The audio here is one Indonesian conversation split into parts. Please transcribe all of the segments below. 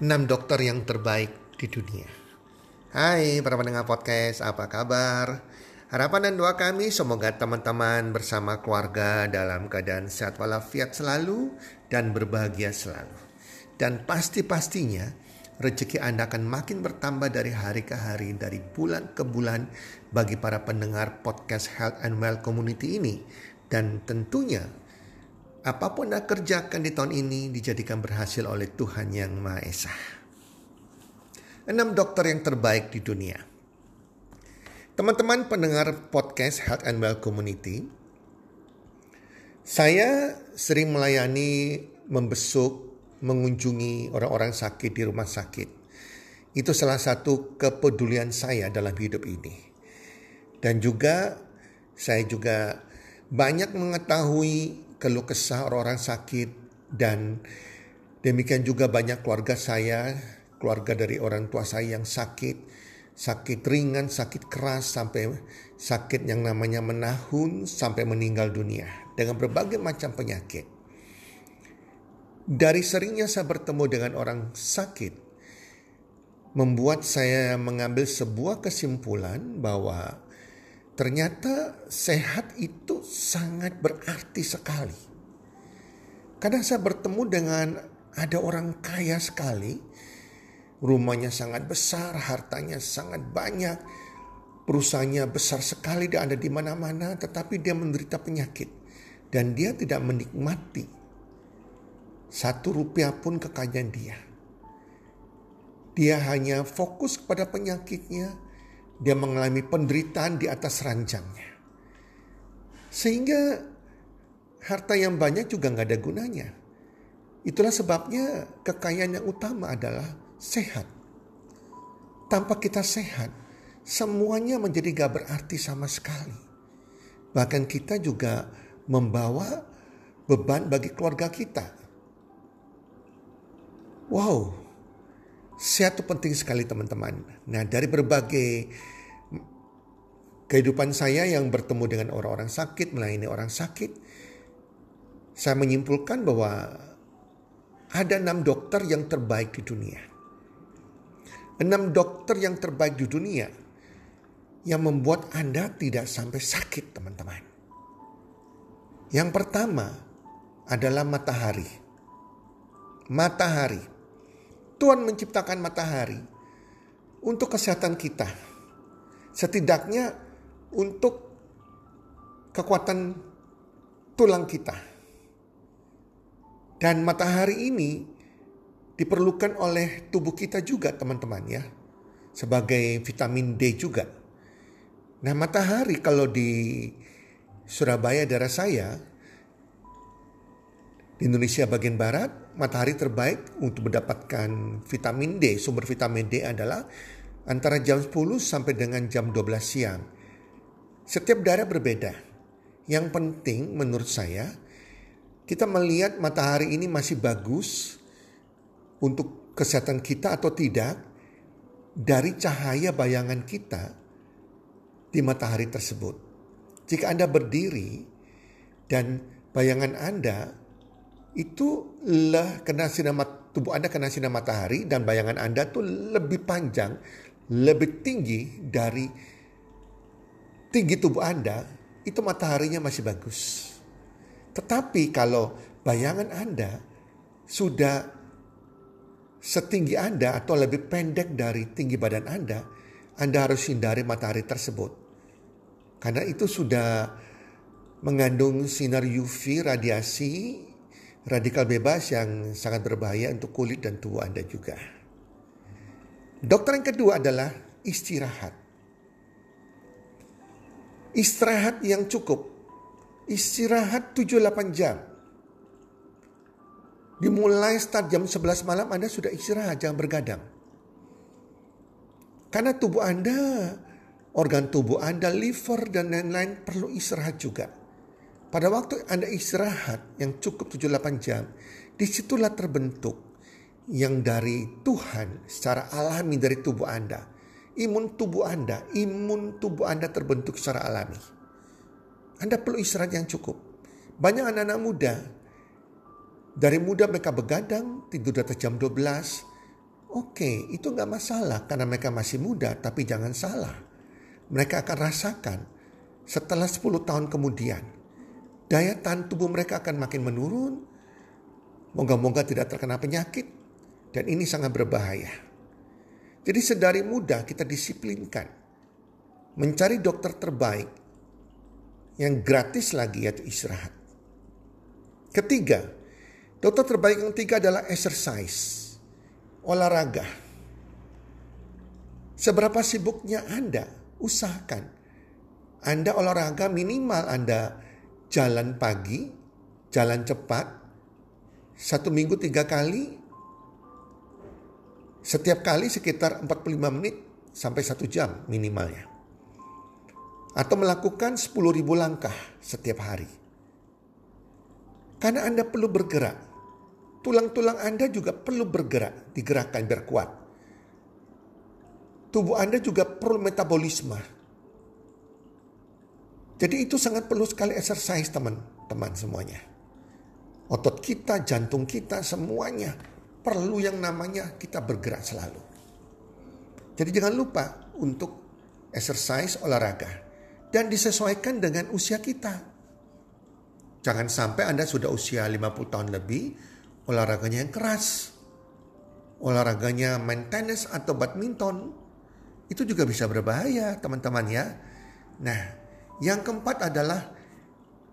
6 dokter yang terbaik di dunia. Hai para pendengar podcast, apa kabar? Harapan dan doa kami semoga teman-teman bersama keluarga dalam keadaan sehat walafiat selalu dan berbahagia selalu. Dan pasti-pastinya rezeki Anda akan makin bertambah dari hari ke hari, dari bulan ke bulan bagi para pendengar podcast Health and Well Community ini. Dan tentunya Apa pun Anda kerjakan di tahun ini dijadikan berhasil oleh Tuhan Yang Maha Esa. Enam dokter yang terbaik di dunia. Teman-teman pendengar podcast Health and Well Community, saya sering melayani, membesuk, mengunjungi orang-orang sakit di rumah sakit. Itu salah satu kepedulian saya dalam hidup ini. Dan juga saya juga banyak mengetahui keluh kesah orang-orang sakit dan demikian juga banyak keluarga saya, keluarga dari orang tua saya yang sakit, sakit ringan, sakit keras sampai sakit yang namanya menahun sampai meninggal dunia dengan berbagai macam penyakit. Dari seringnya saya bertemu dengan orang sakit, membuat saya mengambil sebuah kesimpulan bahwa Ternyata sehat itu sangat berarti sekali. Kadang saya bertemu dengan ada orang kaya sekali, rumahnya sangat besar, hartanya sangat banyak, perusahaannya besar sekali dan ada di mana-mana, tetapi dia menderita penyakit dan dia tidak menikmati satu rupiah pun kekayaan dia. Dia hanya fokus pada penyakitnya, dia mengalami penderitaan di atas ranjangnya. Sehingga harta yang banyak juga nggak ada gunanya. Itulah sebabnya kekayaan yang utama adalah sehat. Tanpa kita sehat, semuanya menjadi gak berarti sama sekali. Bahkan kita juga membawa beban bagi keluarga kita. Wow, Sehat itu penting sekali teman-teman. Nah dari berbagai kehidupan saya yang bertemu dengan orang-orang sakit, melayani orang sakit, saya menyimpulkan bahwa ada enam dokter yang terbaik di dunia. Enam dokter yang terbaik di dunia yang membuat Anda tidak sampai sakit teman-teman. Yang pertama adalah matahari. Matahari. Tuhan menciptakan matahari untuk kesehatan kita. Setidaknya untuk kekuatan tulang kita. Dan matahari ini diperlukan oleh tubuh kita juga teman-teman ya. Sebagai vitamin D juga. Nah matahari kalau di Surabaya daerah saya di Indonesia bagian barat, matahari terbaik untuk mendapatkan vitamin D, sumber vitamin D adalah antara jam 10 sampai dengan jam 12 siang. Setiap daerah berbeda. Yang penting menurut saya, kita melihat matahari ini masih bagus untuk kesehatan kita atau tidak dari cahaya bayangan kita di matahari tersebut. Jika Anda berdiri dan bayangan Anda itu lah kena sinar tubuh Anda kena sinar matahari dan bayangan Anda tuh lebih panjang, lebih tinggi dari tinggi tubuh Anda, itu mataharinya masih bagus. Tetapi kalau bayangan Anda sudah setinggi Anda atau lebih pendek dari tinggi badan Anda, Anda harus hindari matahari tersebut. Karena itu sudah mengandung sinar UV radiasi radikal bebas yang sangat berbahaya untuk kulit dan tubuh Anda juga. Dokter yang kedua adalah istirahat. Istirahat yang cukup. Istirahat 7-8 jam. Dimulai start jam 11 malam Anda sudah istirahat, jangan bergadang. Karena tubuh Anda, organ tubuh Anda, liver dan lain-lain perlu istirahat juga. Pada waktu Anda istirahat yang cukup 7-8 jam, di situlah terbentuk yang dari Tuhan secara alami dari tubuh Anda. Imun tubuh Anda, imun tubuh Anda terbentuk secara alami. Anda perlu istirahat yang cukup. Banyak anak-anak muda, dari muda mereka begadang, tidur di atas jam 12, Oke, itu nggak masalah karena mereka masih muda, tapi jangan salah. Mereka akan rasakan setelah 10 tahun kemudian, daya tahan tubuh mereka akan makin menurun. Moga-moga tidak terkena penyakit, dan ini sangat berbahaya. Jadi sedari muda kita disiplinkan. Mencari dokter terbaik yang gratis lagi yaitu istirahat. Ketiga, dokter terbaik yang ketiga adalah exercise, olahraga. Seberapa sibuknya Anda, usahakan. Anda olahraga minimal Anda jalan pagi, jalan cepat, satu minggu tiga kali, setiap kali sekitar 45 menit sampai satu jam minimalnya. Atau melakukan 10.000 langkah setiap hari. Karena Anda perlu bergerak. Tulang-tulang Anda juga perlu bergerak, digerakkan biar kuat. Tubuh Anda juga perlu metabolisme. Jadi itu sangat perlu sekali exercise teman-teman semuanya. Otot kita, jantung kita, semuanya perlu yang namanya kita bergerak selalu. Jadi jangan lupa untuk exercise olahraga dan disesuaikan dengan usia kita. Jangan sampai Anda sudah usia 50 tahun lebih, olahraganya yang keras. Olahraganya main tenis atau badminton. Itu juga bisa berbahaya teman-teman ya. Nah yang keempat adalah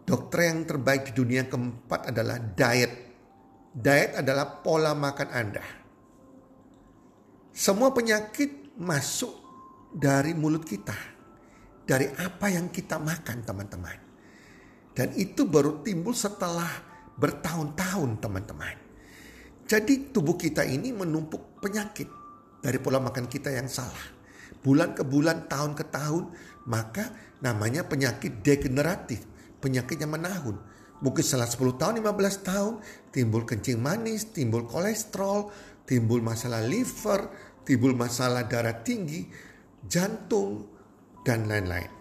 dokter yang terbaik di dunia keempat adalah diet. Diet adalah pola makan Anda. Semua penyakit masuk dari mulut kita. Dari apa yang kita makan teman-teman. Dan itu baru timbul setelah bertahun-tahun teman-teman. Jadi tubuh kita ini menumpuk penyakit dari pola makan kita yang salah. Bulan ke bulan, tahun ke tahun, maka namanya penyakit degeneratif. Penyakit yang menahun. Mungkin setelah 10 tahun, 15 tahun, timbul kencing manis, timbul kolesterol, timbul masalah liver, timbul masalah darah tinggi, jantung, dan lain-lain.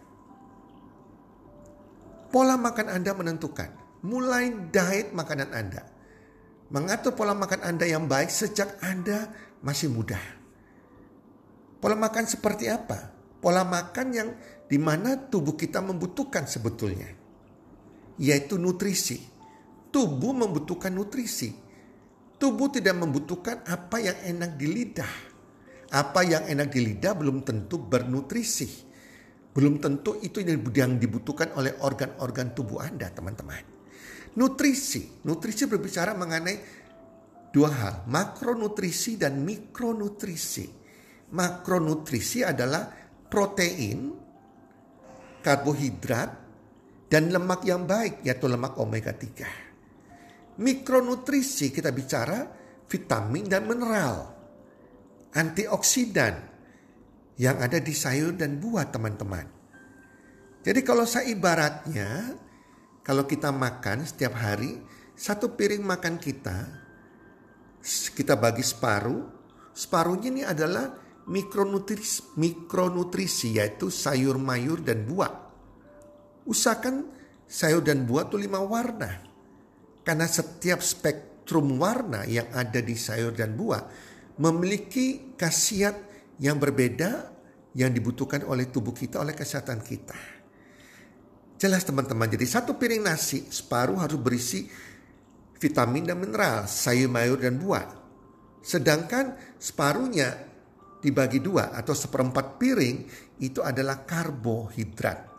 Pola makan Anda menentukan. Mulai diet makanan Anda. Mengatur pola makan Anda yang baik sejak Anda masih muda. Pola makan seperti apa? Pola makan yang di mana tubuh kita membutuhkan sebetulnya. Yaitu nutrisi. Tubuh membutuhkan nutrisi. Tubuh tidak membutuhkan apa yang enak di lidah. Apa yang enak di lidah belum tentu bernutrisi belum tentu itu yang dibutuhkan oleh organ-organ tubuh Anda, teman-teman. Nutrisi, nutrisi berbicara mengenai dua hal, makronutrisi dan mikronutrisi. Makronutrisi adalah protein, karbohidrat, dan lemak yang baik, yaitu lemak omega 3. Mikronutrisi kita bicara vitamin dan mineral, antioksidan, yang ada di sayur dan buah teman-teman. Jadi kalau saya ibaratnya, kalau kita makan setiap hari, satu piring makan kita, kita bagi separuh, separuhnya ini adalah mikronutrisi, mikronutrisi yaitu sayur mayur dan buah. Usahakan sayur dan buah itu lima warna. Karena setiap spektrum warna yang ada di sayur dan buah memiliki khasiat yang berbeda yang dibutuhkan oleh tubuh kita, oleh kesehatan kita. Jelas teman-teman, jadi satu piring nasi separuh harus berisi vitamin dan mineral, sayur mayur dan buah. Sedangkan separuhnya dibagi dua atau seperempat piring itu adalah karbohidrat.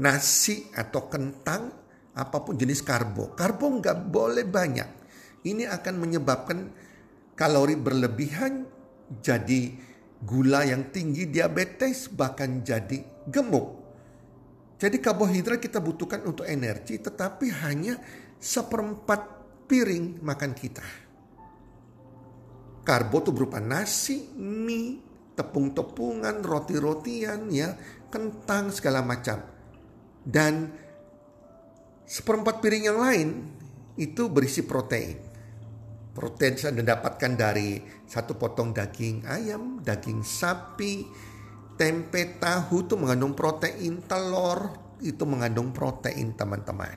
Nasi atau kentang apa pun jenis karbo. Karbo nggak boleh banyak. Ini akan menyebabkan kalori berlebihan jadi gula yang tinggi, diabetes, bahkan jadi gemuk. Jadi karbohidrat kita butuhkan untuk energi tetapi hanya seperempat piring makan kita. Karbo itu berupa nasi, mie, tepung-tepungan, roti-rotian, ya, kentang segala macam. Dan seperempat piring yang lain itu berisi protein. Protein saya dapatkan dari satu potong daging ayam, daging sapi, tempe, tahu itu mengandung protein, telur itu mengandung protein teman-teman.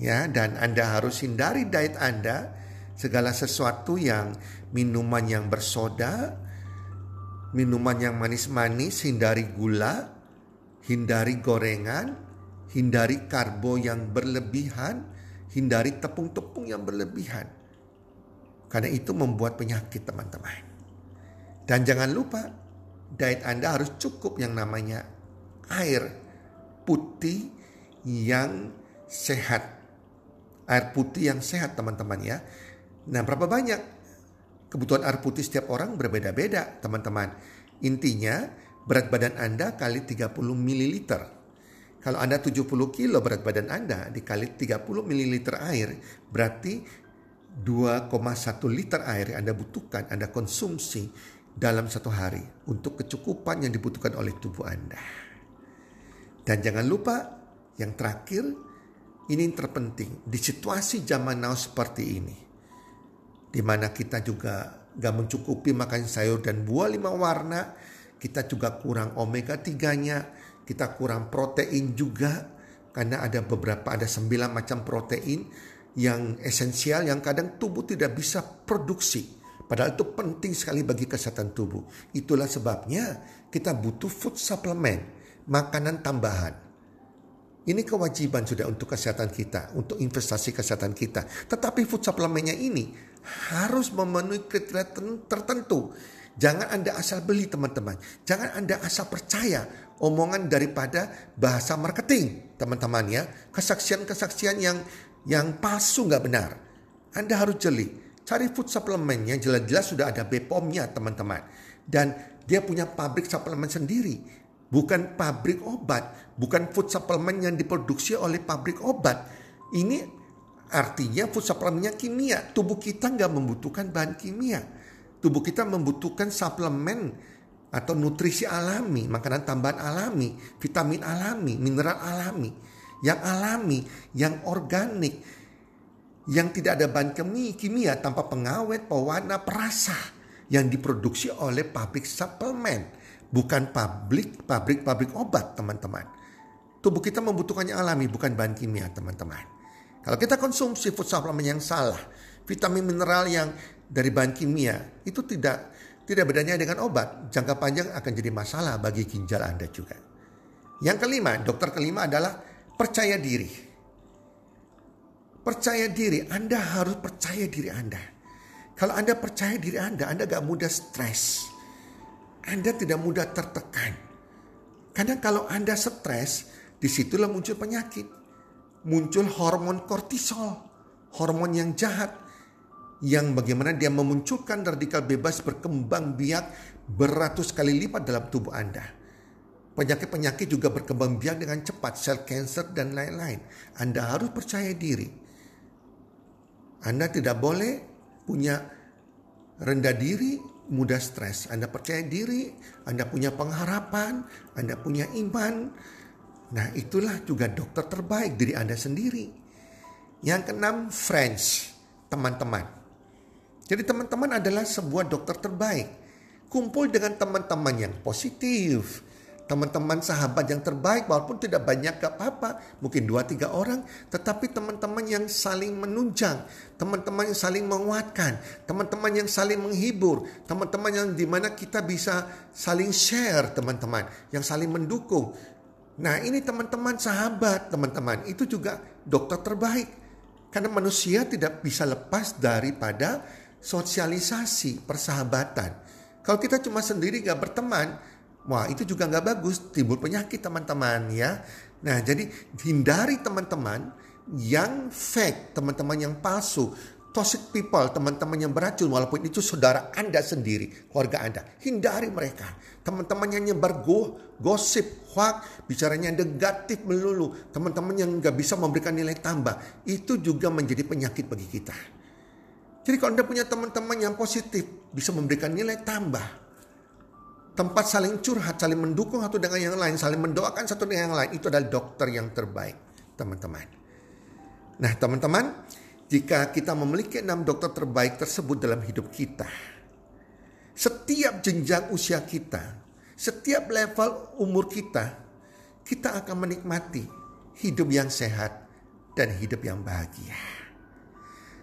Ya, dan Anda harus hindari diet Anda Segala sesuatu yang minuman yang bersoda, minuman yang manis-manis, hindari gula, hindari gorengan, hindari karbo yang berlebihan, hindari tepung-tepung yang berlebihan. Karena itu membuat penyakit teman-teman. Dan jangan lupa diet Anda harus cukup yang namanya air putih yang sehat. Air putih yang sehat teman-teman ya. Nah, berapa banyak kebutuhan air putih setiap orang berbeda-beda, teman-teman. Intinya, berat badan Anda kali 30 ml. Kalau Anda 70 kilo berat badan Anda dikali 30 ml air, berarti 2,1 liter air yang Anda butuhkan, Anda konsumsi dalam satu hari untuk kecukupan yang dibutuhkan oleh tubuh Anda. Dan jangan lupa yang terakhir, ini yang terpenting di situasi zaman now seperti ini di mana kita juga gak mencukupi makan sayur dan buah lima warna, kita juga kurang omega 3-nya, kita kurang protein juga karena ada beberapa ada sembilan macam protein yang esensial yang kadang tubuh tidak bisa produksi. Padahal itu penting sekali bagi kesehatan tubuh. Itulah sebabnya kita butuh food supplement, makanan tambahan. Ini kewajiban sudah untuk kesehatan kita, untuk investasi kesehatan kita. Tetapi food supplementnya ini harus memenuhi kriteria tertentu. Jangan Anda asal beli teman-teman. Jangan Anda asal percaya omongan daripada bahasa marketing teman-teman ya. Kesaksian-kesaksian yang yang palsu nggak benar. Anda harus jeli. Cari food supplementnya jelas-jelas sudah ada BPOM-nya teman-teman. Dan dia punya pabrik suplemen sendiri. Bukan pabrik obat. Bukan food supplement yang diproduksi oleh pabrik obat. Ini Artinya food supplementnya kimia. Tubuh kita nggak membutuhkan bahan kimia. Tubuh kita membutuhkan suplemen atau nutrisi alami, makanan tambahan alami, vitamin alami, mineral alami. Yang alami, yang organik, yang tidak ada bahan kimia, kimia tanpa pengawet, pewarna, perasa yang diproduksi oleh pabrik suplemen, bukan pabrik pabrik-pabrik obat, teman-teman. Tubuh kita membutuhkannya alami, bukan bahan kimia, teman-teman. Kalau kita konsumsi food supplement yang salah, vitamin mineral yang dari bahan kimia itu tidak tidak bedanya dengan obat. Jangka panjang akan jadi masalah bagi ginjal Anda juga. Yang kelima, dokter kelima adalah percaya diri. Percaya diri, Anda harus percaya diri Anda. Kalau Anda percaya diri Anda, Anda gak mudah stres. Anda tidak mudah tertekan. Karena kalau Anda stres, di situlah muncul penyakit muncul hormon kortisol, hormon yang jahat yang bagaimana dia memunculkan radikal bebas berkembang biak beratus kali lipat dalam tubuh Anda. Penyakit-penyakit juga berkembang biak dengan cepat, sel cancer dan lain-lain. Anda harus percaya diri. Anda tidak boleh punya rendah diri, mudah stres. Anda percaya diri, Anda punya pengharapan, Anda punya iman, Nah itulah juga dokter terbaik diri Anda sendiri. Yang keenam, friends, teman-teman. Jadi teman-teman adalah sebuah dokter terbaik. Kumpul dengan teman-teman yang positif, teman-teman sahabat yang terbaik walaupun tidak banyak gak apa-apa mungkin dua tiga orang tetapi teman-teman yang saling menunjang teman-teman yang saling menguatkan teman-teman yang saling menghibur teman-teman yang di mana kita bisa saling share teman-teman yang saling mendukung Nah ini teman-teman sahabat teman-teman itu juga dokter terbaik. Karena manusia tidak bisa lepas daripada sosialisasi persahabatan. Kalau kita cuma sendiri gak berteman, wah itu juga gak bagus, timbul penyakit teman-teman ya. Nah jadi hindari teman-teman yang fake, teman-teman yang palsu toxic people, teman-teman yang beracun, walaupun itu saudara Anda sendiri, keluarga Anda. Hindari mereka. Teman-teman yang nyebar go, gosip, hoax, bicaranya negatif melulu. Teman-teman yang nggak bisa memberikan nilai tambah. Itu juga menjadi penyakit bagi kita. Jadi kalau Anda punya teman-teman yang positif, bisa memberikan nilai tambah. Tempat saling curhat, saling mendukung satu dengan yang lain, saling mendoakan satu dengan yang lain. Itu adalah dokter yang terbaik, teman-teman. Nah, teman-teman, jika kita memiliki enam dokter terbaik tersebut dalam hidup kita. Setiap jenjang usia kita, setiap level umur kita, kita akan menikmati hidup yang sehat dan hidup yang bahagia.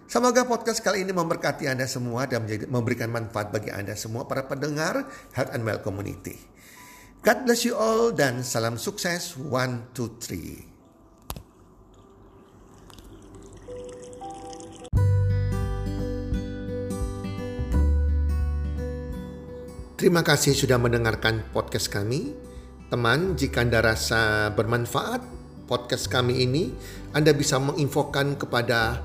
Semoga podcast kali ini memberkati Anda semua dan menjadi, memberikan manfaat bagi Anda semua para pendengar Health and Well Community. God bless you all dan salam sukses. One, two, three. Terima kasih sudah mendengarkan podcast kami. Teman, jika Anda rasa bermanfaat podcast kami ini, Anda bisa menginfokan kepada